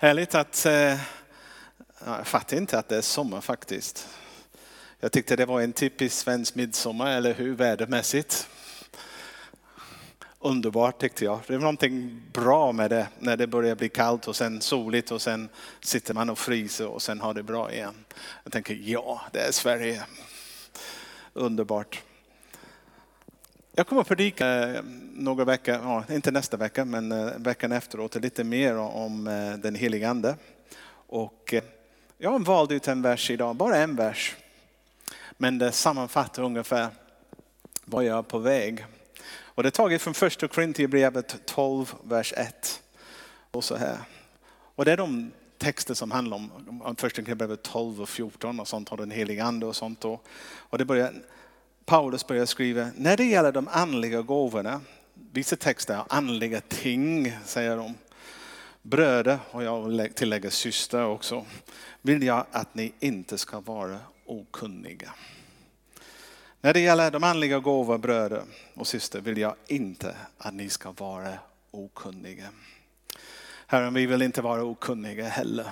Härligt att, eh, jag fattar inte att det är sommar faktiskt. Jag tyckte det var en typisk svensk midsommar, eller hur, vädermässigt. Underbart tyckte jag. Det är någonting bra med det när det börjar bli kallt och sen soligt och sen sitter man och fryser och sen har det bra igen. Jag tänker ja, det är Sverige. Underbart. Jag kommer att predika eh, några veckor, ja, inte nästa vecka, men eh, veckan efteråt lite mer om eh, den helige Ande. Och jag har valt ut en vers idag, bara en vers. Men det sammanfattar ungefär vad jag är på väg. Och det är taget från första Korintierbrevet 12, vers 1. Och så här. Och det är de texter som handlar om, om första Korintierbrevet 12 och 14 och sånt, och den helige Ande och sånt. Och det börjar Paulus börjar skriva, när det gäller de andliga gåvorna, vissa texter är andliga ting, säger de. Bröder, och jag vill tillägga syster också, vill jag att ni inte ska vara okunniga. När det gäller de andliga gåvor, bröder och syster, vill jag inte att ni ska vara okunniga. Herren, vi vill inte vara okunniga heller.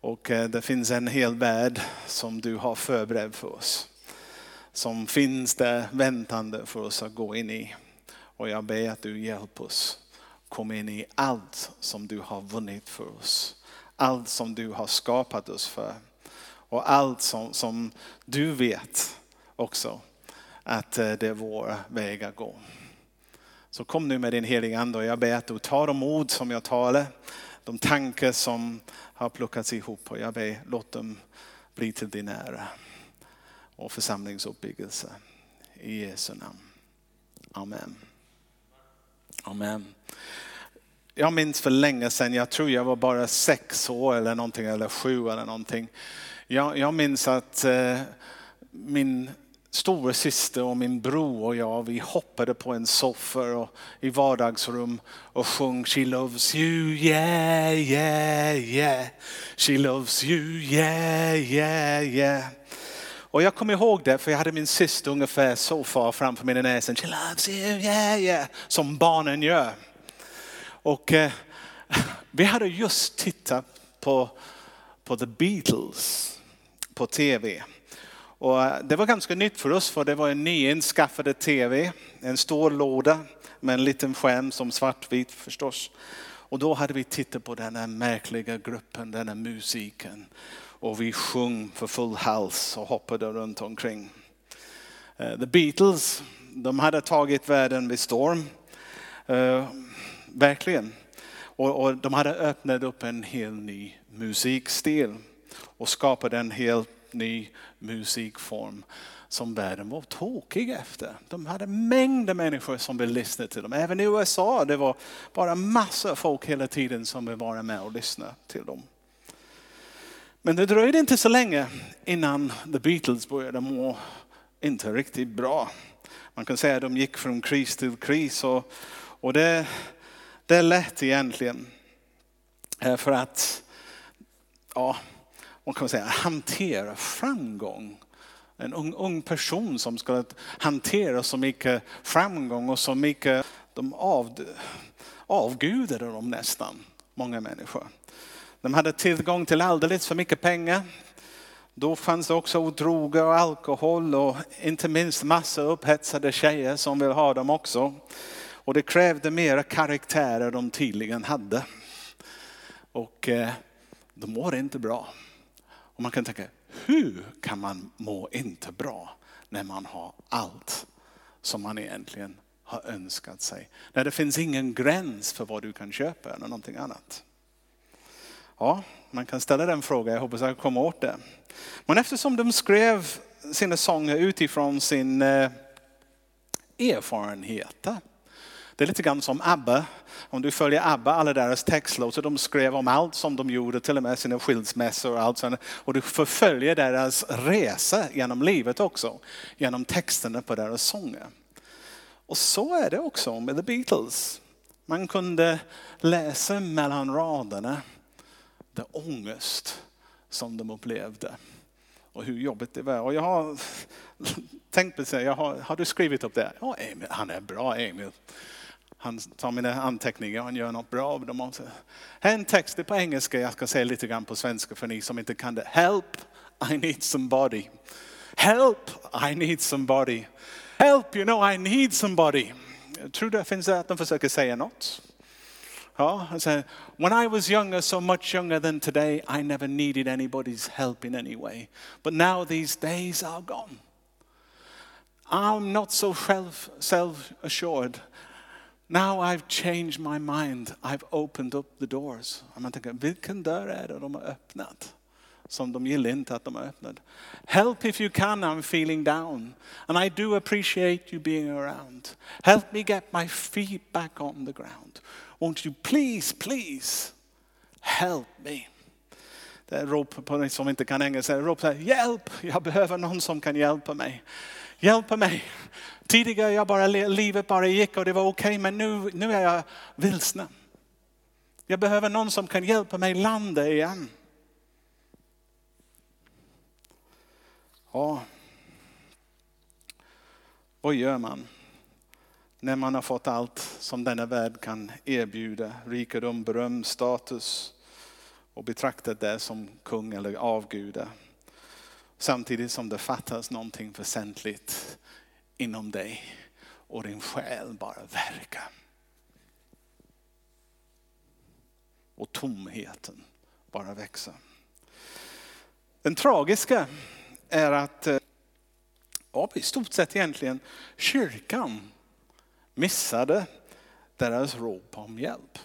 Och eh, det finns en hel värld som du har förberett för oss som finns där väntande för oss att gå in i. Och jag ber att du hjälper oss Kom in i allt som du har vunnit för oss. Allt som du har skapat oss för. Och allt som, som du vet också att eh, det är vår väg att gå. Så kom nu med din heliga Ande och jag ber att du tar de ord som jag talar, de tankar som har plockats ihop och jag ber låt dem bli till din ära och församlingsuppbyggelse. I Jesu namn. Amen. Amen. Jag minns för länge sedan, jag tror jag var bara sex år eller någonting, eller sju eller någonting. Jag, jag minns att eh, min store syster och min bror och jag, vi hoppade på en soffa och, i vardagsrum och sjöng She loves you, yeah, yeah, yeah. She loves you, yeah, yeah, yeah. Och jag kommer ihåg det för jag hade min syster ungefär så far framför min näsa. She loves you, yeah, yeah. Som barnen gör. Och eh, vi hade just tittat på, på The Beatles på tv. Och eh, det var ganska nytt för oss för det var en nyinskaffad tv. En stor låda med en liten skärm som svartvit förstås. Och då hade vi tittat på den här märkliga gruppen, den här musiken och vi sjöng för full hals och hoppade runt omkring. Eh, the Beatles, de hade tagit världen vid storm. Uh, verkligen. Och, och, de hade öppnat upp en helt ny musikstil och skapat en helt ny musikform som världen var tokig efter. De hade mängder människor som ville lyssna till dem. Även i USA det var bara massor av folk hela tiden som ville vara med och lyssna till dem. Men det dröjde inte så länge innan The Beatles började må inte riktigt bra. Man kan säga att de gick från kris till kris och, och det, det är lätt egentligen. Eh, för att, ja, man kan säga hantera framgång. En ung, ung person som ska hantera så mycket framgång och så mycket, de av, avgudade dem nästan, många människor. De hade tillgång till alldeles för mycket pengar. Då fanns det också droger och alkohol och inte minst massa upphetsade tjejer som vill ha dem också. Och det krävde mera karaktärer de tydligen hade. Och eh, de mår inte bra. Och man kan tänka, hur kan man må inte bra när man har allt som man egentligen har önskat sig? När det finns ingen gräns för vad du kan köpa eller någonting annat. Ja, man kan ställa den frågan, jag hoppas jag kommer åt det. Men eftersom de skrev sina sånger utifrån sin erfarenheter. erfarenhet. Det är lite grann som ABBA. Om du följer ABBA, alla deras textlåtar, de skrev om allt som de gjorde, till och med sina skilsmässor och allt sånt. Och du förföljer deras resa genom livet också, genom texterna på deras sånger. Och så är det också med The Beatles. Man kunde läsa mellan raderna den ångest som de upplevde och hur jobbigt det var. Och jag har tänkt på det, jag har, har du skrivit upp det? Ja, Emil, han är bra Emil. Han tar mina anteckningar och han gör något bra av dem. Också. Här är en text, det är på engelska, jag ska säga lite grann på svenska för ni som inte kan det. Help, I need somebody. Help, I need somebody. Help, you know I need somebody. Jag tror det finns att de försöker säga något. Ja, han säger, when I was younger, so much younger than today, I never needed anybody's help in any way. But now these days are gone. I'm not so self, self-assured. Now I've changed my mind. I've opened up the doors. Man tänker, vilken dörr är det de har öppnat? Som de gillar inte att de har öppnat. Help if you can, I'm feeling down. And I do appreciate you being around. Help me get my feet back on the ground. Won't you please, please help me? Det är rop på ni som inte kan engelska. Rop så här, hjälp, jag behöver någon som kan hjälpa mig. Hjälpa mig. Tidigare jag bara, livet bara gick och det var okej, okay, men nu, nu är jag vilsna. Jag behöver någon som kan hjälpa mig landa igen. Ja. Vad gör man? När man har fått allt som denna värld kan erbjuda, rikedom, beröm, status och betraktat det som kung eller avguda. Samtidigt som det fattas någonting väsentligt inom dig och din själ bara verkar. Och tomheten bara växer. Den tragiska är att, eh, ja, i stort sett egentligen, kyrkan missade deras rop om hjälp.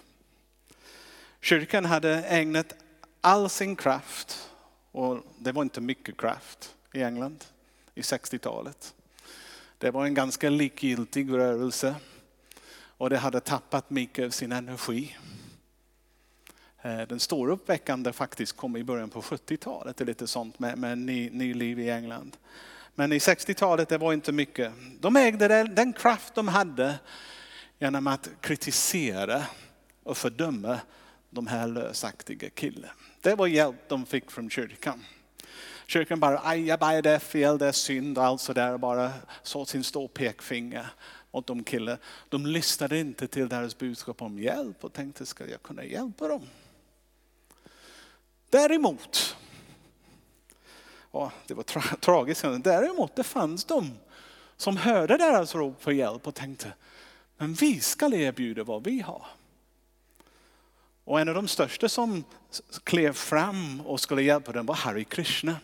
Kyrkan hade ägnat all sin kraft, och det var inte mycket kraft i England i 60-talet. Det var en ganska likgiltig rörelse och det hade tappat mycket av sin energi. Eh, den stora uppväckande faktiskt kom i början på 70-talet, det är lite sånt med, med ny, ny liv i England. Men i 60-talet det var inte mycket. De ägde den, den kraft de hade genom att kritisera och fördöma de här lösaktiga killarna. Det var hjälp de fick från kyrkan. Kyrkan bara, aj, aj, det är fel, det är synd och allt sådär. Bara så sin stora pekfinger åt de killarna. De lyssnade inte till deras budskap om hjälp och tänkte, ska jag kunna hjälpa dem? Däremot ja, det var tra tragiskt. Däremot det fanns de som hörde deras rop på hjälp och tänkte, men vi ska erbjuda vad vi har. Och en av de största som klev fram och skulle hjälpa dem var Harry Krishna.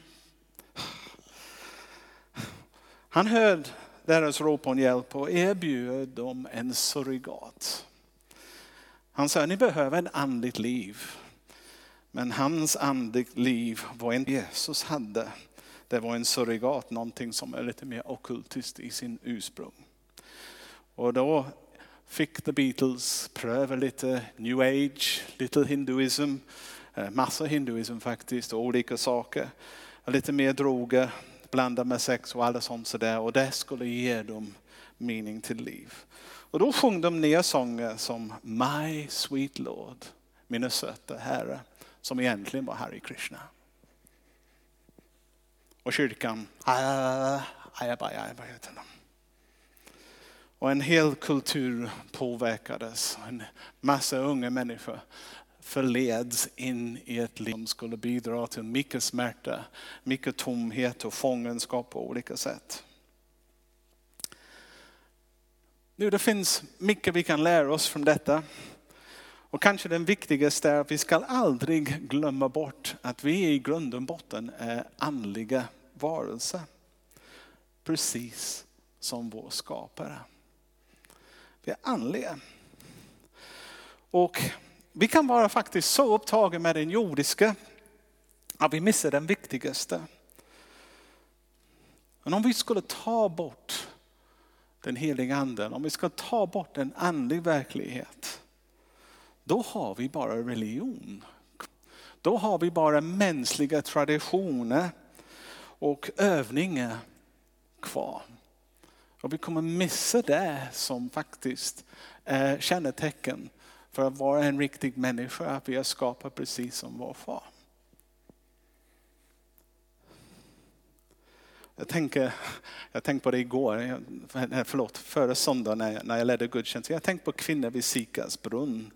Han hörde deras rop om hjälp och erbjöd dem en surrogat. Han sa, ni behöver ett andligt liv. Men hans andligt liv var inte Jesus hade. Det var en surrogat, någonting som är lite mer okultiskt i sin ursprung. Och då fick The Beatles pröva lite new age, lite hinduism, eh, massa hinduism faktiskt, och olika saker. Lite mer droger, blandat med sex och alla sånt sådär. Och det skulle ge dem mening till liv. Och då sjöng de nya sånger som My Sweet Lord, mina söta Herre som egentligen var Hare Krishna. Och kyrkan, och en hel kultur påverkades. En massa unga människor förleds in i ett liv som skulle bidra till mycket smärta, mycket tomhet och fångenskap på olika sätt. Nu, det finns mycket vi kan lära oss från detta. Och kanske den viktigaste är att vi ska aldrig glömma bort att vi i grund och botten är andliga varelser. Precis som vår skapare. Vi är andliga. Och vi kan vara faktiskt så upptagna med den jordiska att vi missar den viktigaste. Men om vi skulle ta bort den heliga anden, om vi ska ta bort en andlig verklighet då har vi bara religion. Då har vi bara mänskliga traditioner och övningar kvar. Och vi kommer missa det som faktiskt är kännetecken för att vara en riktig människa, att vi är skapade precis som vår far. Jag tänker, jag tänkte på det igår, förlåt, förra söndagen när jag, när jag ledde gudstjänsten. Jag tänkte på kvinnor vid Sikas brunn.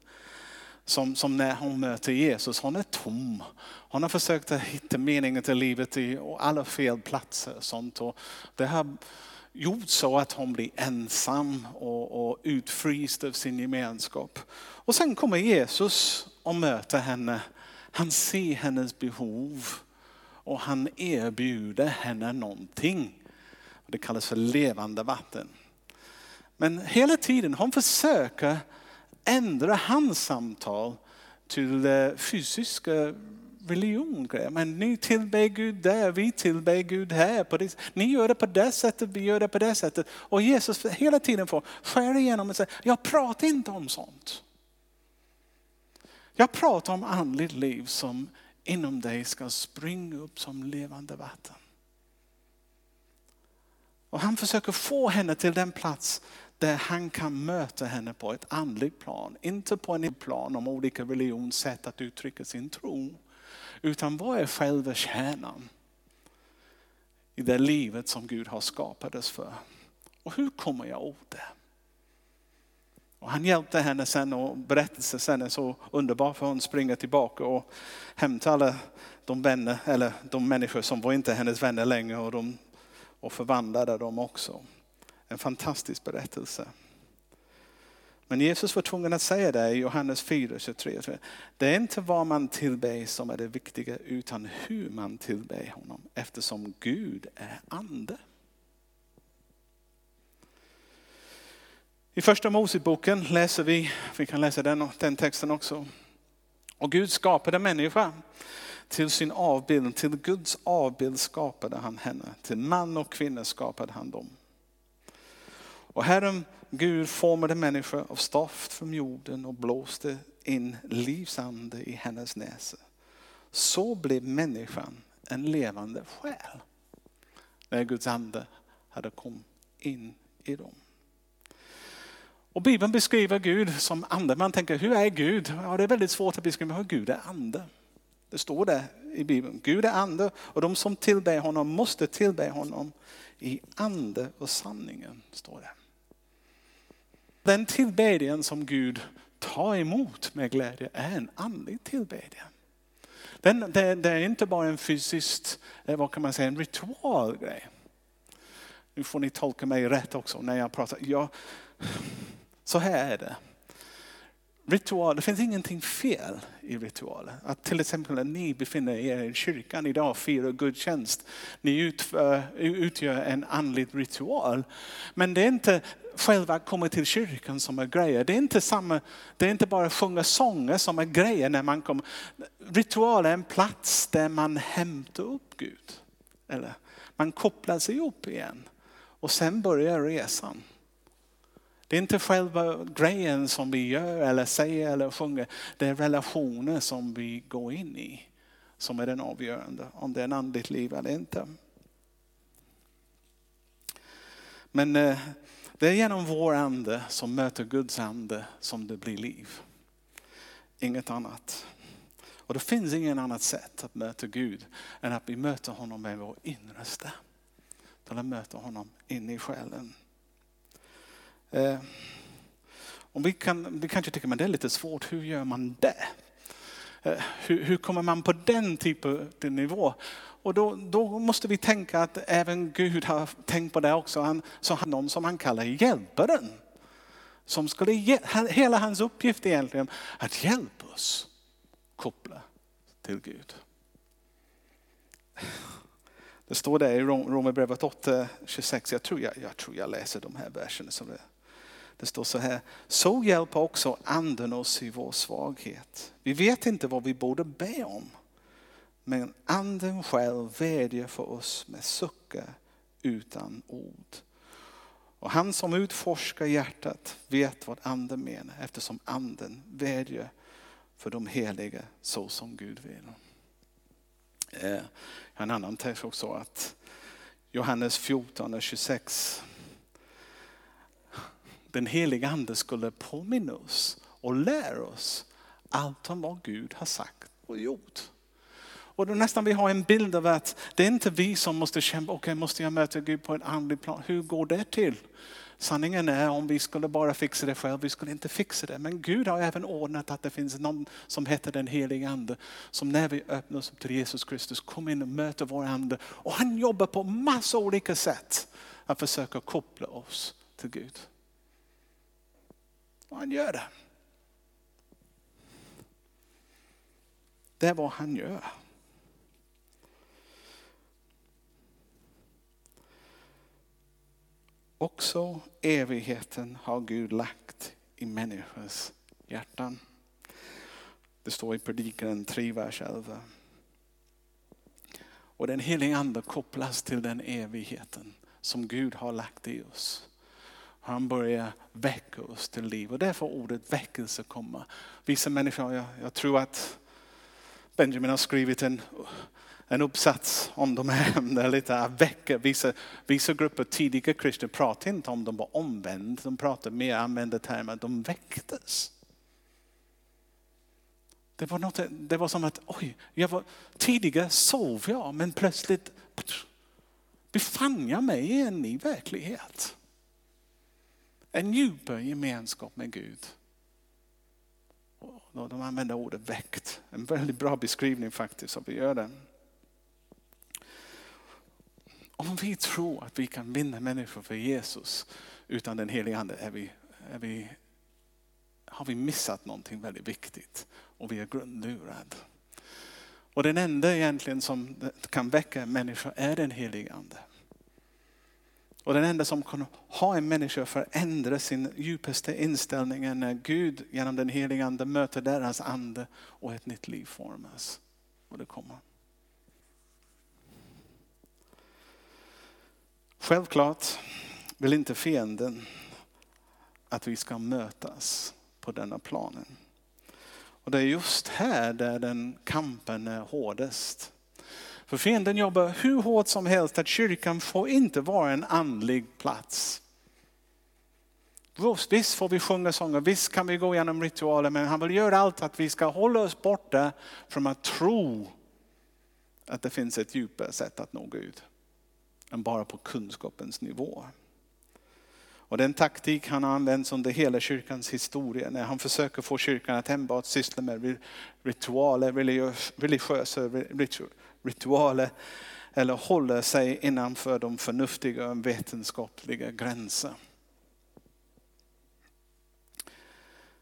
Som, som när hon möter Jesus, hon är tom. Hon har försökt att hitta meningen till livet i alla fel platser. Och sånt. Och det har gjort så att hon blir ensam och, och utfryst av sin gemenskap. Och sen kommer Jesus och möter henne. Han ser hennes behov och han erbjuder henne någonting. Det kallas för levande vatten. Men hela tiden hon försöker ändra hans samtal till eh, fysiska religion. Men ni tillber Gud där, vi tillber Gud här. På det. Ni gör det på det sättet, vi gör det på det sättet. Och Jesus hela tiden får skära igenom och säga, jag pratar inte om sånt. Jag pratar om andligt liv som inom dig ska springa upp som levande vatten. Och han försöker få henne till den plats där han kan möta henne på ett andligt plan. Inte på en plan om olika religionssätt att uttrycka sin tro. Utan vad är själva kärnan i det livet som Gud har skapat oss för? Och hur kommer jag åt det? Och han hjälpte henne sen och berättelsen sen är så underbar för hon springer tillbaka och hämtar alla de vänner, eller de människor som var inte hennes vänner längre och, de, och förvandlade dem också. En fantastisk berättelse. Men Jesus var tvungen att säga det i Johannes 4, 23. Det är inte vad man tillber som är det viktiga utan hur man tillber honom eftersom Gud är ande. I första Moseboken läser vi, vi kan läsa den, den texten också. Och Gud skapade människa till sin avbild, till Guds avbild skapade han henne. Till man och kvinna skapade han dem. Och Herren Gud formade människa av stoft från jorden och blåste in livsande i hennes näsa. Så blev människan en levande själ. När Guds ande hade kommit in i dem. Och Bibeln beskriver Gud som ande. Man tänker, hur är Gud? Ja, det är väldigt svårt att beskriva hur Gud är ande. Det står det i Bibeln. Gud är ande och de som tillber honom måste tillbe honom i ande och sanningen. står det. Den tillbedjan som Gud tar emot med glädje är en andlig tillbedjan. Den, det, det, är inte bara en fysiskt, eh, vad kan man säga, en ritualgrej. Nu får ni tolka mig rätt också när jag pratar. Jag, så här är det. Ritual, det finns ingenting fel i ritualer. Att till exempel när ni befinner er i kyrkan idag och firar gudstjänst. Ni utför, utgör en andlig ritual. Men det är inte själva kommer komma till kyrkan som är grejer. Det är inte, samma, det är inte bara att sjunga sånger som är grejer när man kommer. Ritual är en plats där man hämtar upp Gud. Eller man kopplar sig upp igen. Och sen börjar resan. Det är inte själva grejen som vi gör eller säger eller sjunger. Det är relationer som vi går in i som är den avgörande. Om det är en andligt liv eller inte. Men eh, det är genom vår ande som möter Guds ande som det blir liv. Inget annat. Och det finns ingen annat sätt att möta Gud än att vi möter honom med vår innersta. Eller möter honom inne i själen. Eh, och vi, kan, vi kanske tycker att det är lite svårt, hur gör man det? Eh, hur, hur kommer man på den typen av nivå? Och då, då, måste vi tänka att även Gud har tänkt på det också. Han, så han någon som han kallar hjälparen. Som skulle, hela hans uppgift egentligen, att hjälpa oss koppla till Gud. Det står där i Romarbrevet 8, 26. Jag tror jag, jag tror jag läser de här verserna. Som det, det står så här. Så hjälper också anden oss i vår svaghet. Vi vet inte vad vi borde be om. Men anden själv vädjar för oss med suckar utan ord. Och han som utforskar hjärtat vet vad anden menar eftersom anden vädjar för de heliga så som Gud vill. Eh, jag har en annan text också att Johannes 14 och 26. Den heliga ande skulle påminna oss och lära oss allt om vad Gud har sagt och gjort. Och då nästan vi har en bild av att det är inte vi som måste kämpa, okej okay, måste jag möta Gud på ett andligt plan? Hur går det till? Sanningen är om vi skulle bara fixa det själv, vi skulle inte fixa det. Men Gud har även ordnat att det finns någon som heter den helige ande. Som när vi öppnar oss upp till Jesus Kristus kommer in och möter vår ande. Och han jobbar på massa olika sätt att försöka koppla oss till Gud. Och han gör det. Det är vad han gör. Också evigheten har Gud lagt i människors hjärtan. Det står i Predikaren 3, vers 11. Och den helige ande kopplas till den evigheten som Gud har lagt i oss. Han börjar väcka oss till liv och därför ordet väckelse kommer. Vissa människor, jag, jag tror att Benjamin har skrivit en en uppsats om de här ämnena, väcka. Vissa, vissa grupper tidiga kristna pratar inte om de var omvända, de pratar mer, använda termer, de väcktes. Det var, något, det var som att, oj, jag var, tidigare sov jag men plötsligt befann jag mig i en ny verklighet. En djupare gemenskap med Gud. de använder ordet väckt. En väldigt bra beskrivning faktiskt, av vi gör det. Om vi tror att vi kan vinna människor för Jesus utan den helige Ande är vi, är vi, har vi missat någonting väldigt viktigt och vi är grundlurade. Och den enda egentligen som kan väcka människor är den helige Ande. Och den enda som kan ha en människa förändra sin djupaste inställning är när Gud genom den helige Ande möter deras ande och ett nytt liv formas. Och det kommer. Självklart vill inte fienden att vi ska mötas på denna planen. Och det är just här där den kampen är hårdast. För fienden jobbar hur hårt som helst att kyrkan får inte vara en andlig plats. Visst får vi sjunga sånger, visst kan vi gå igenom ritualer, men han vill göra allt att vi ska hålla oss borta från att tro att det finns ett djupare sätt att nå Gud än bara på kunskapens nivå. Och den taktik han har använt under hela kyrkans historia när han försöker få kyrkan att enbart syssla med ritualer, religiösa ritualer eller hålla sig innanför de förnuftiga och vetenskapliga gränser.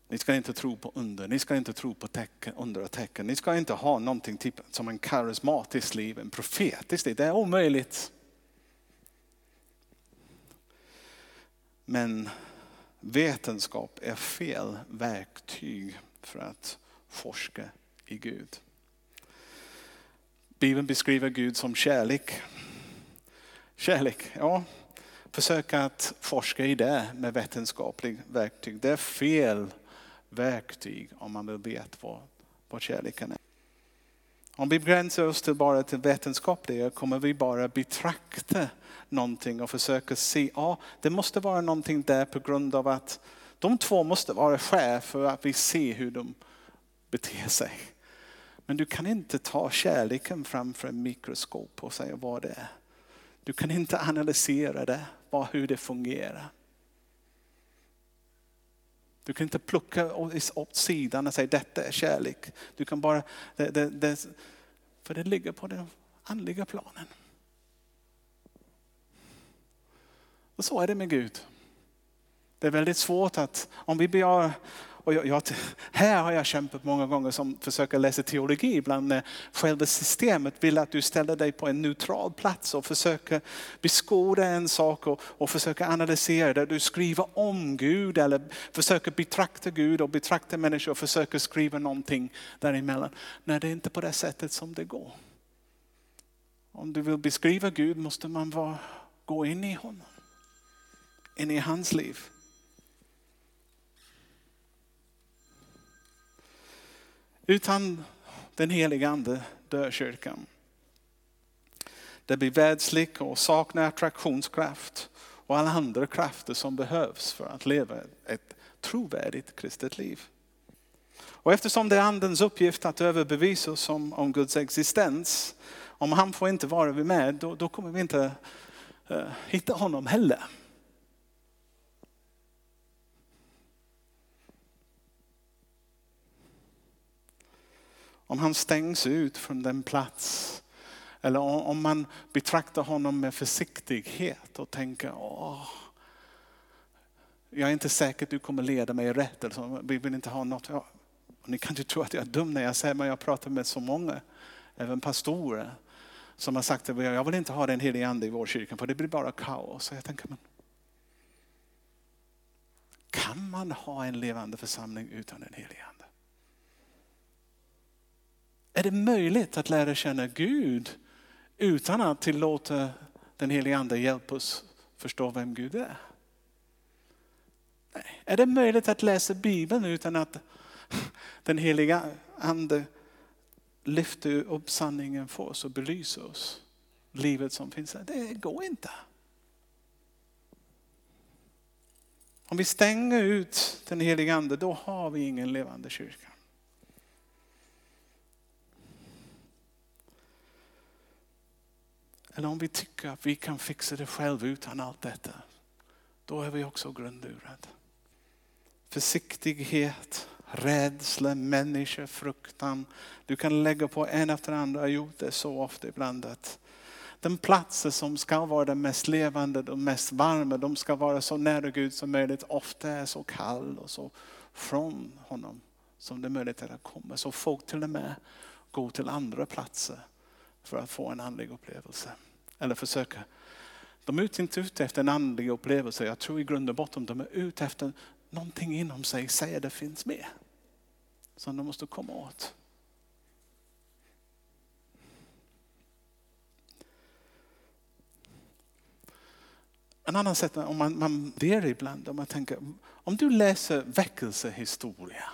Ni ska inte tro på under, ni ska inte tro på tecken, under och tecken. Ni ska inte ha någonting typ som en karismatisk liv, en profetisk liv. Det är omöjligt. Men vetenskap är fel verktyg för att forska i Gud. Bibeln beskriver Gud som kärlek. Kärlek, ja. Försöka att forska i det med vetenskaplig verktyg. Det är fel verktyg om man vill veta vad, vad kärleken är. Om vi begränsar oss till bara till vetenskapliga kommer vi bara betrakta någonting och försöker se, ja det måste vara någonting där på grund av att de två måste vara skäl för att vi ser hur de beter sig. Men du kan inte ta kärleken framför en mikroskop och säga vad det är. Du kan inte analysera det, bara hur det fungerar. Du kan inte plocka åt sidan och säga detta är kärlek. Du kan bara, det, det, det, för det ligger på den andliga planen. Och så är det med Gud. Det är väldigt svårt att, om vi begär, och jag, jag, här har jag kämpat många gånger som försöker läsa teologi ibland när själva systemet vill att du ställer dig på en neutral plats och försöker beskåda en sak och, och försöker analysera det. Du skriver om Gud eller försöker betrakta Gud och betrakta människor och försöker skriva någonting däremellan. Nej, det är inte på det sättet som det går. Om du vill beskriva Gud måste man vara, gå in i honom in i hans liv. Utan den heliga ande dör kyrkan. Det blir världslig och saknar attraktionskraft och alla andra krafter som behövs för att leva ett trovärdigt kristet liv. Och eftersom det är andens uppgift att överbevisa oss om, om Guds existens, om han får inte vara med, då, då kommer vi inte uh, hitta honom heller. Om han stängs ut från den plats, eller om man betraktar honom med försiktighet och tänker, åh, jag är inte säker att du kommer leda mig rätt. Eller så. Vi vill inte ha något. Ja, ni kan tror tro att jag är dum när jag säger men jag pratar med så många, även pastorer, som har sagt att jag vill inte ha den helige ande i vår kyrka för det blir bara kaos. Så jag tänker, men, kan man ha en levande församling utan den helige ande? Är det möjligt att lära känna Gud utan att tillåta den helige ande hjälpa oss förstå vem Gud är? Nej. Är det möjligt att läsa Bibeln utan att den heliga ande lyfter upp sanningen för oss och belyser oss? Livet som finns där. Det går inte. Om vi stänger ut den heliga ande, då har vi ingen levande kyrka. Eller om vi tycker att vi kan fixa det själva utan allt detta, då är vi också grundlurade. Försiktighet, rädsla, människofruktan. Du kan lägga på en efter den andra, jag har gjort det så ofta ibland. Att den platser som ska vara den mest levande, de mest varma, de ska vara så nära Gud som möjligt, ofta är så kall och så från honom som det är möjligt att komma. Så folk till och med går till andra platser för att få en andlig upplevelse. Eller försöka. De är inte ute efter en andlig upplevelse. Jag tror i grund och botten de är ute efter någonting inom sig säger det finns med. Som de måste komma åt. En annan sätt, om man, man ber ibland, om man tänker, om du läser väckelsehistoria,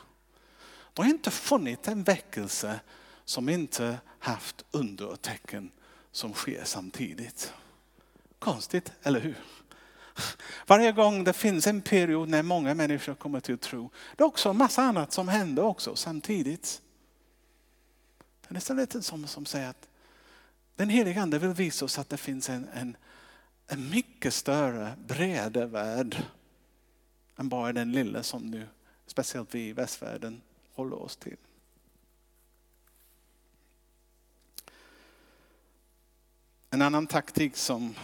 du har inte funnit en väckelse som inte haft under och tecken som sker samtidigt. Konstigt, eller hur? Varje gång det finns en period när många människor kommer till tro, det är också en massa annat som händer också samtidigt. Det är nästan lite som, som säger att den heliga Ande vill visa oss att det finns en, en, en mycket större, bredare värld än bara den lilla som nu, speciellt vi i västvärlden, håller oss till. En annan taktik som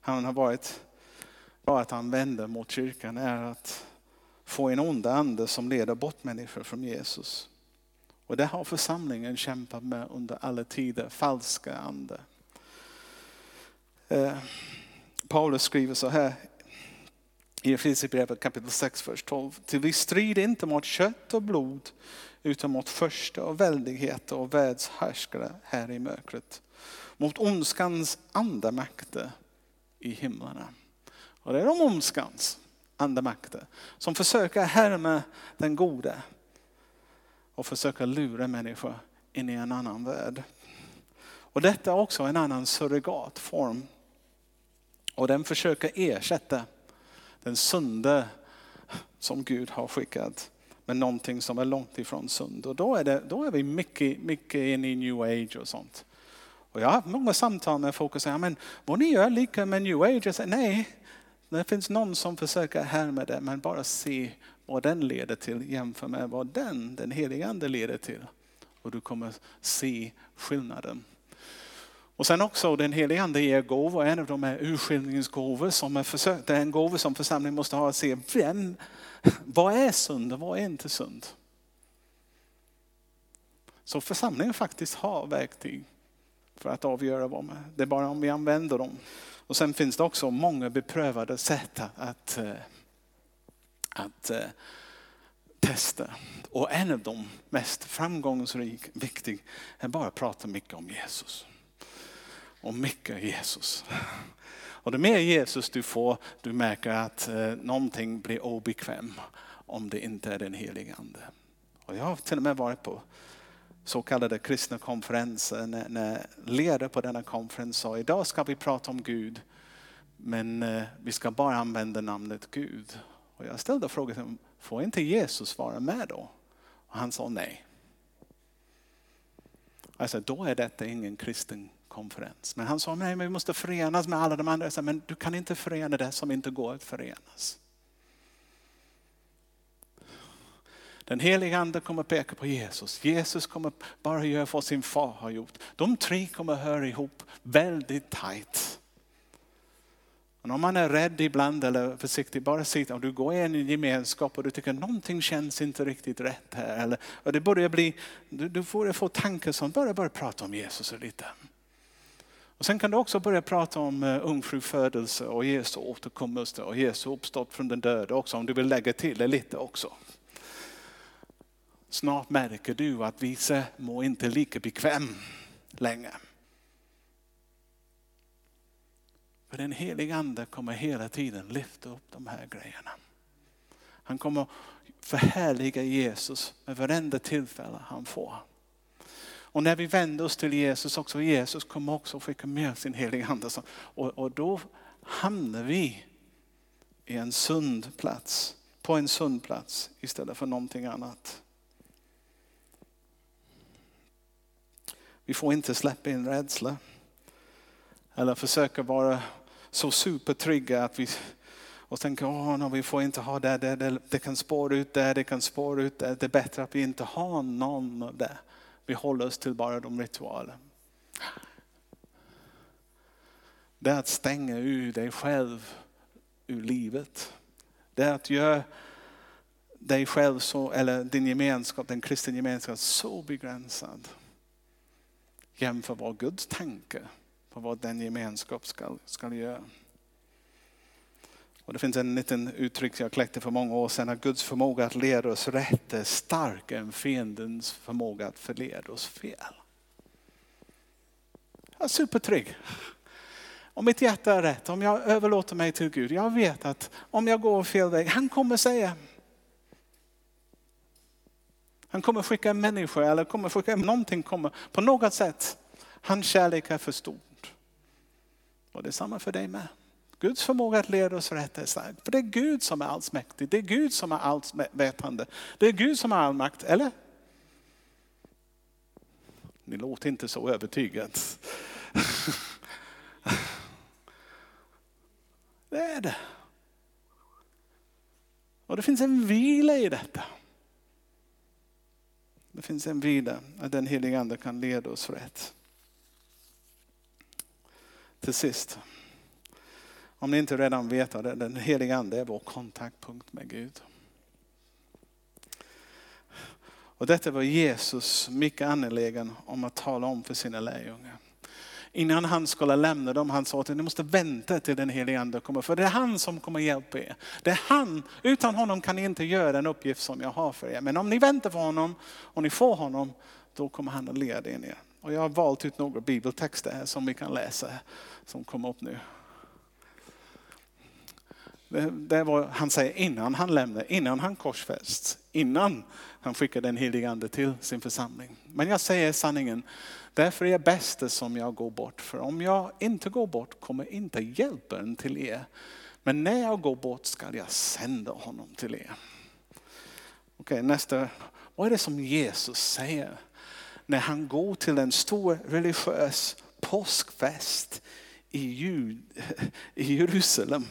han har varit bara att använda mot kyrkan är att få en ond ande som leder bort människor från Jesus. Och det har församlingen kämpat med under alla tider, falska ande. Eh, Paulus skriver så här i Efesierbrevet kapitel 6, vers 12. Till vi strider inte mot kött och blod utan mot första och väldigheter och världshärskare här i mörkret. Mot ondskans andemakter i himlarna. Och det är de ondskans andemakter som försöker härma den gode och försöker lura människor in i en annan värld. Och detta är också en annan surrogatform. Och den försöker ersätta den sunda som Gud har skickat med någonting som är långt ifrån sund. Och då är, det, då är vi mycket, mycket inne i new age och sånt. Och jag har haft många samtal med folk och säger, men vad ni gör lika med new age? Jag säger, nej, det finns någon som försöker härma det, men bara se vad den leder till jämför med vad den, den helige ande leder till. Och du kommer se skillnaden. Och sen också den helige ande ger gåvor, en av dem är urskiljningsgåvor som är försök, det är en gåva som församlingen måste ha att se vem, vad är synd och vad är inte synd. Så församlingen faktiskt har verktyg för att avgöra vad man, det är bara om vi använder dem. Och sen finns det också många beprövade sätt att, eh, att, eh, testa. Och en av de mest framgångsrika, viktiga, är bara att prata mycket om Jesus. Och mycket Jesus. Och det mer Jesus du får, du märker att eh, någonting blir obekväm om det inte är den helige Ande. Och jag har till och med varit på så kallade kristna konferenser när, när ledare på denna konferens sa idag ska vi prata om Gud men eh, vi ska bara använda namnet Gud. Och jag ställde frågan, får inte Jesus vara med då? Han sa nej. Alltså, då är detta ingen kristen konferens. Men han sa nej, men vi måste förenas med alla de andra. sa, men du kan inte förena det som inte går att förenas. Den heliga ande kommer peka på Jesus. Jesus kommer bara göra vad sin far har gjort. De tre kommer höra ihop väldigt tajt. Men om man är rädd ibland eller försiktig, bara sitta och du går in i en gemenskap och du tycker någonting känns inte riktigt rätt här. Eller, och det börjar bli, du, du får få tankar som börjar, börjar prata om Jesus lite. Och sen kan du också börja prata om eh, uh, ungfrufödelse och Jesu återkommelse och Jesu uppstått från den döda också om du vill lägga till det lite också. Snart märker du att vissa mår inte lika bekväm längre. För den helige ande kommer hela tiden lyfta upp de här grejerna. Han kommer förhärliga Jesus med varenda tillfälle han får. Och när vi vänder oss till Jesus också, Jesus kommer också skicka med sin heliga ande. Och, och då hamnar vi i en sund plats, på en sund plats istället för någonting annat. Vi får inte släppa in rädsla. Eller försöka vara så supertrygga att vi och tänker att vi får inte ha det, det, det, det kan spåra ut det, det kan spåra ut det. Det är bättre att vi inte har någon av det. Vi håller oss till bara de ritualer. Det är att stänga ur dig själv ur livet. Det är att göra dig själv så, eller din gemenskap, den kristna gemenskapen så begränsad. Jämför vad Guds tanke på vad den gemenskap ska, ska göra. Och det finns en liten uttryck jag kläckte för många år sedan, att Guds förmåga att leda oss rätt är starkare än fiendens förmåga att förleda oss fel. Jag är supertrygg. Om mitt hjärta är rätt, om jag överlåter mig till Gud, jag vet att om jag går fel väg, han kommer säga. Han kommer skicka en människa eller kommer skicka någonting, kommer, på något sätt. Hans kärlek är för stor. Och det är samma för dig med. Guds förmåga att leda oss rätt är stark. För det är Gud som är allsmäktig. Det är Gud som är allvetande. Det är Gud som har all makt, eller? Ni låter inte så övertygade. Det är det. Och det finns en vila i detta. Det finns en vila att den heliga ande kan leda oss rätt till sist. Om ni inte redan vet det, den heliga ande är vår kontaktpunkt med Gud. Och detta var Jesus mycket angelägen om att tala om för sina lärjungar. Innan han skulle lämna dem, han sa att ni måste vänta till den helige ande kommer. För det är han som kommer hjälpa er. Det är han, utan honom kan ni inte göra den uppgift som jag har för er. Men om ni väntar på honom och ni får honom, då kommer han att leda er ner. Och jag har valt ut några bibeltexter här som vi kan läsa, som kommer upp nu. Det, det var, han säger innan han lämnade, innan han korsfästs, innan han skickade den helige ande till sin församling. Men jag säger sanningen, därför är det bäst som jag går bort. För om jag inte går bort kommer inte hjälpen till er. Men när jag går bort ska jag sända honom till er. Okej, nästa. Vad är det som Jesus säger? när han går till en stor religiös påskfest i, Jerusalem.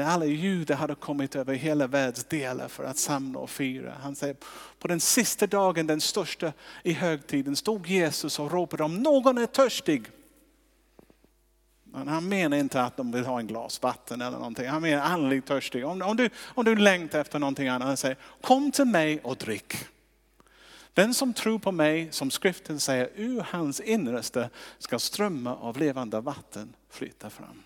När alla judar hade kommit över hela världsdelen för att samla och fira. Han säger, på den sista dagen, den största i högtiden, stod Jesus och ropade om någon är törstig. Men han menar inte att de vill ha en glas vatten eller någonting. Han menar andligt törstig. Om, om, du, om du längtar efter någonting annat, han säger kom till mig och drick. Den som tror på mig, som skriften säger, ur hans innersta ska strömmar av levande vatten flyta fram.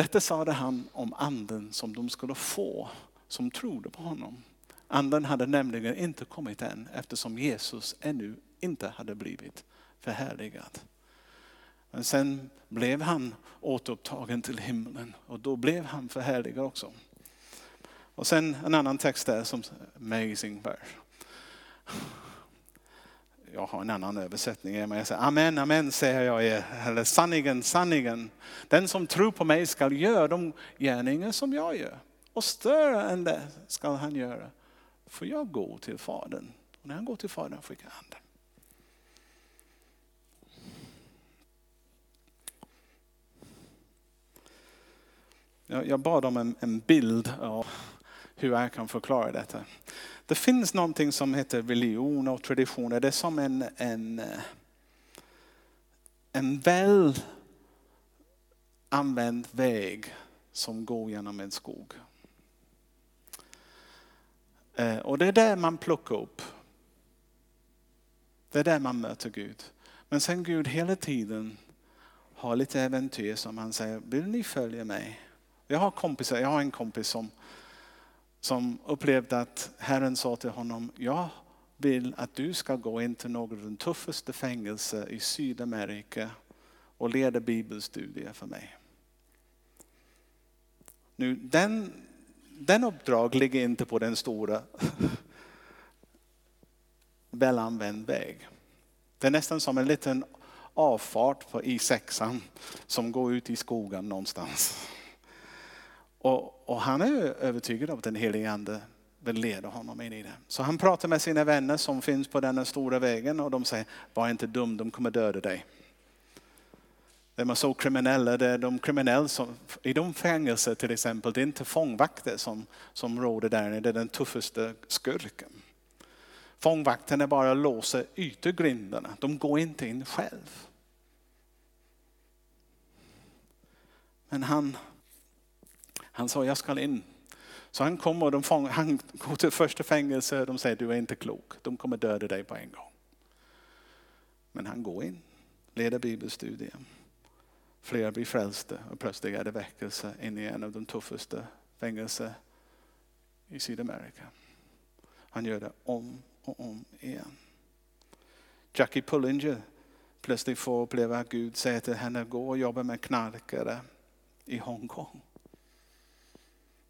Detta sade han om anden som de skulle få som trodde på honom. Anden hade nämligen inte kommit än eftersom Jesus ännu inte hade blivit förhärligad. Men sen blev han återupptagen till himlen och då blev han förhärligad också. Och sen en annan text där som amazing verse jag har en annan översättning, men jag säger amen, amen säger jag er. Eller sanningen, sanningen. Den som tror på mig skall göra de gärningar som jag gör. Och större än det skall han göra. för jag går till Fadern. Och när han går till Fadern skickar han den. Jag bad om en bild av hur jag kan förklara detta. Det finns någonting som heter religion och traditioner. Det är som en, en, eh, en väl använd väg som går genom en skog. Eh, och det är där man plockar upp. Det är där man möter Gud. Men sen Gud hela tiden har lite äventyr som han säger, vill ni följa mig? Jag har, kompisar, jag har en kompis som, som upplevde att Herren sa till honom, jag vill att du ska gå in till något av de tuffaste fängelser i Sydamerika och leda bibelstudier för mig. Nu, den, den uppdrag ligger inte på den stora välanvänd väg. Det är nästan som en liten avfart på I6 som går ut i skogen någonstans. Och, och han är övertygad om att den helige ande vill leda honom in i det. Så han pratar med sina vänner som finns på den stora vägen och de säger, var inte dum, de kommer döda dig. De är så kriminella, det är de kriminella som, i de fängelser till exempel, det är inte fångvakter som, som råder där, det är den tuffaste skurken. Fångvakterna bara låser yttergrindarna, de går inte in själv. Men han han sa, jag ska in. Så han kommer och de fång, han går till första fängelse och de säger, du är inte klok. De kommer döda dig på en gång. Men han går in, leder bibelstudier. Flera blir frälsta och plötsligt är det väckelse in i en av de tuffaste fängelser i Sydamerika. Han gör det om och om igen. Jackie Pullinger plötsligt får uppleva att Gud säger till henne, gå och jobba med knarkare i Hongkong.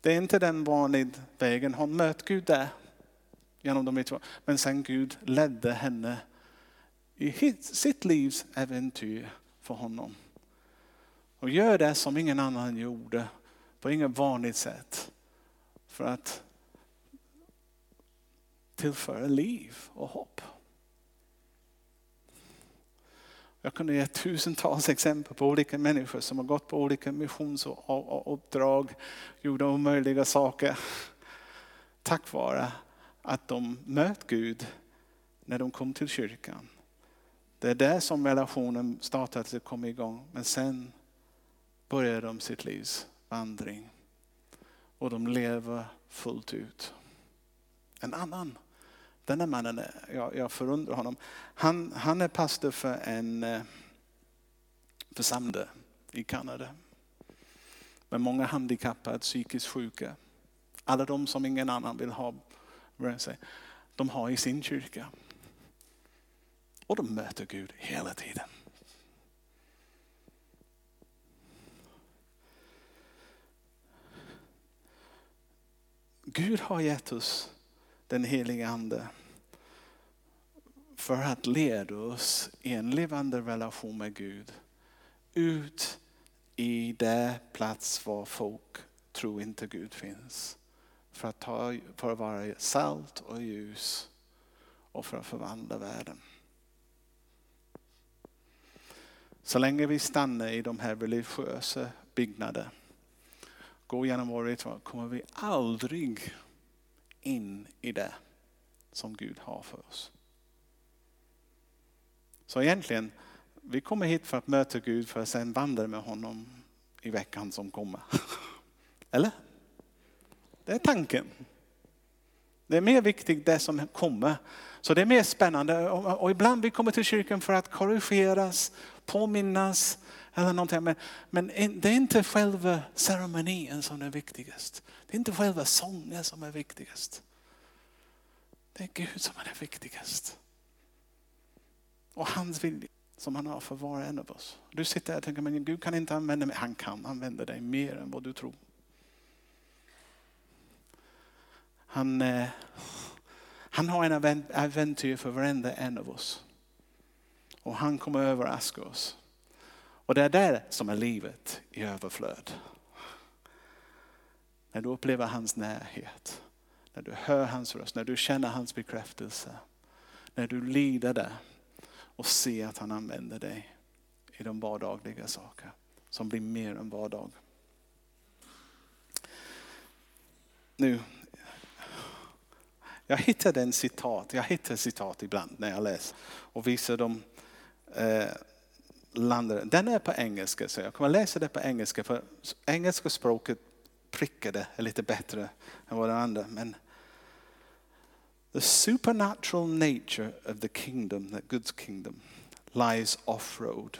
Det är inte den vanliga vägen. Hon mötte Gud där. Genom de ritualer. Men sen Gud ledde henne i sitt livs äventyr för honom. Och gör det som ingen annan gjorde på inget vanligt sätt. För att tillföra liv och hopp. Jag kunde ge tusentals exempel på olika människor som har gått på olika missionsuppdrag, gjort omöjliga saker. Tack vare att de möt Gud när de kom till kyrkan. Det är där som relationen startade och kom igång. Men sen började de sitt livs vandring. Och de lever fullt ut. En annan den här mannen, eh, jag, jag förundrar honom. Han, han är pastor för en eh, församling i Kanada. Med många handikappade, psykiskt sjuka. Alla de som ingen annan vill ha, de har i sin kyrka. Och de möter Gud hela tiden. Gud har gett oss den helige Ande för att leda oss i en levande relation med Gud ut i det plats var folk tror inte Gud finns. För att, ta, för att vara salt och ljus och för att förvandla världen. Så länge vi stannar i de här religiösa byggnaderna, går genom vår ritual, kommer vi aldrig in i det som Gud har för oss. Så egentligen, vi kommer hit för att möta Gud för att sen vandra med honom i veckan som kommer. Eller? Det är tanken. Det är mer viktigt det som kommer. Så det är mer spännande. Och ibland vi kommer till kyrkan för att korrigeras, påminnas eller någonting. Men, men det är inte själva ceremonin som är viktigast. Det är inte själva sången som är viktigast. Det är Gud som är det viktigast. Och hans vilja som han har för var och en av oss. Du sitter här och tänker, men Gud kan inte använda mig. Han kan använda dig mer än vad du tror. Han, eh, han har en äventyr för varenda en av oss. Och han kommer överraska oss. Och det är det som är livet i överflöd. När du upplever hans närhet. när du hör hans röst, när du känner hans bekräftelse, när du lider där och ser att han använder dig i de vardagliga saker som blir mer än vardag. Nu, jag hittade en citat, jag hittar citat ibland när jag läser och visar dem eh, Den är på engelska så jag kommer läsa det på engelska för engelska språket prickade lite bättre än vad det andra. Men the supernatural nature of the kingdom, that God's kingdom, lies off-road.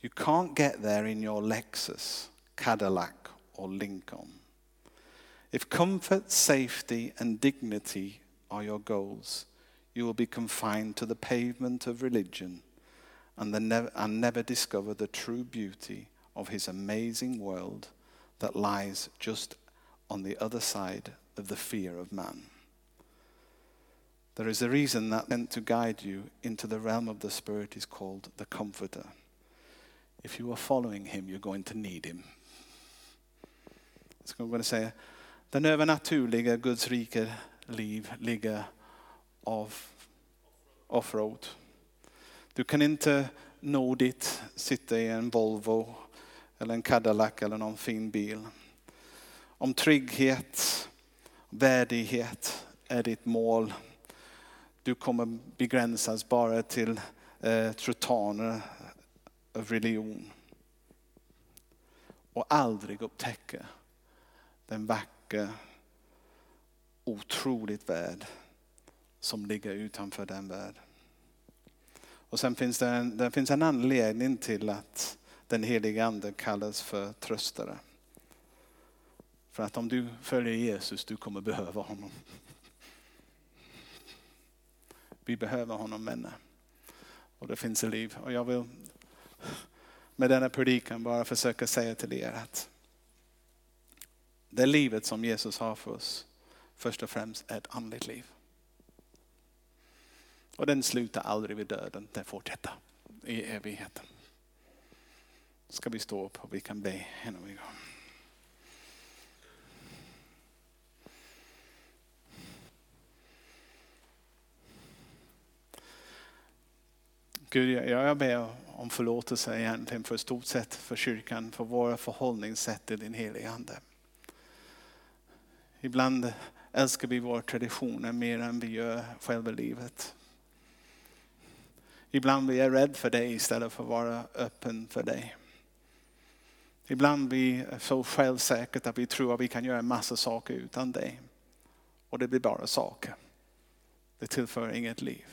You can't get there in your Lexus, Cadillac or Lincoln. If comfort, safety and dignity are your goals, you will be confined to the pavement of religion and, never, and never discover the true beauty of his amazing world that lies just on the other side of the fear of man. There is a reason that meant to guide you into the realm of the Spirit is called the Comforter. If you are following him, you're going to need him. Så going to säga, den övernaturliga Guds rike liv ligger av offroad. Du kan inte nå dit, sitta i en Volvo eller en Cadillac eller någon fin bil. Om trygghet, värdighet är ditt mål. Du kommer begränsas bara till eh, trutaner av religion. Och aldrig upptäcka den vackra, otroligt värld som ligger utanför den världen. Och sen finns det en, det finns en anledning till att den helige ande kallas för tröstare. För att om du följer Jesus, du kommer behöva honom. Vi behöver honom vänner. Och det finns ett liv. Och jag vill med denna predikan bara försöka säga till er att det livet som Jesus har för oss först och främst är ett andligt liv. Och den slutar aldrig vid döden, den fortsätter i evigheten. Ska vi stå upp och vi kan be innan vi går. Gud, jag ber om förlåtelse egentligen för stort sett för kyrkan, för våra förhållningssätt till din heliga Ande. Ibland älskar vi våra traditioner mer än vi gör själva livet. Ibland blir jag rädd för dig istället för att vara öppen för dig. Ibland blir vi så självsäkert att vi tror att vi kan göra en massa saker utan dig. Och det blir bara saker. Det tillför inget liv.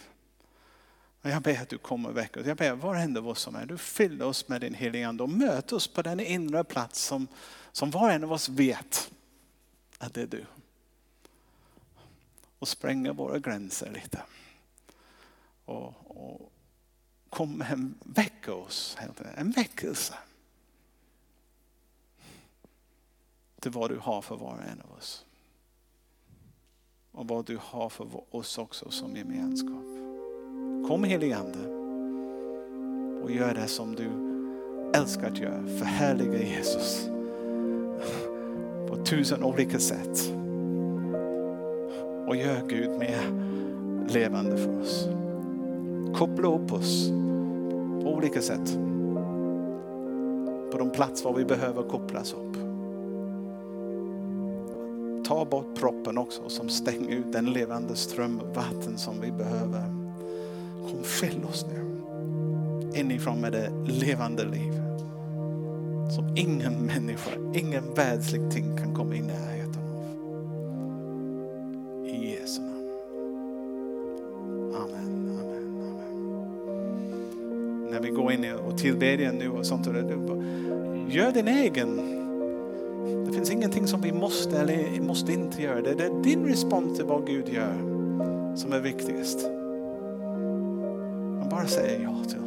Men jag ber att du kommer och väcker oss. Jag ber varenda av oss som är, du fyller oss med din heliga Ande och möt oss på den inre plats som, som var och en av oss vet att det är du. Och spränga våra gränser lite. Och, och kom hem, väcka oss, en väckelse. Till vad du har för var och en av oss. Och vad du har för oss också som gemenskap. Kom helige Ande och gör det som du älskar att göra. Förhärliga Jesus på tusen olika sätt. Och gör Gud mer levande för oss. Koppla upp oss på olika sätt. På de platser var vi behöver kopplas upp. Ta bort proppen också som stänger ut den levande ström vatten som vi behöver. Kom fyll oss nu inifrån med det levande liv. Som ingen människa, ingen världslig ting kan komma in. I och tillbedjan nu och sånt, gör din egen det finns ingenting som vi måste eller måste inte göra. Det är din respons till vad Gud gör som är viktigast. Man bara säger ja till.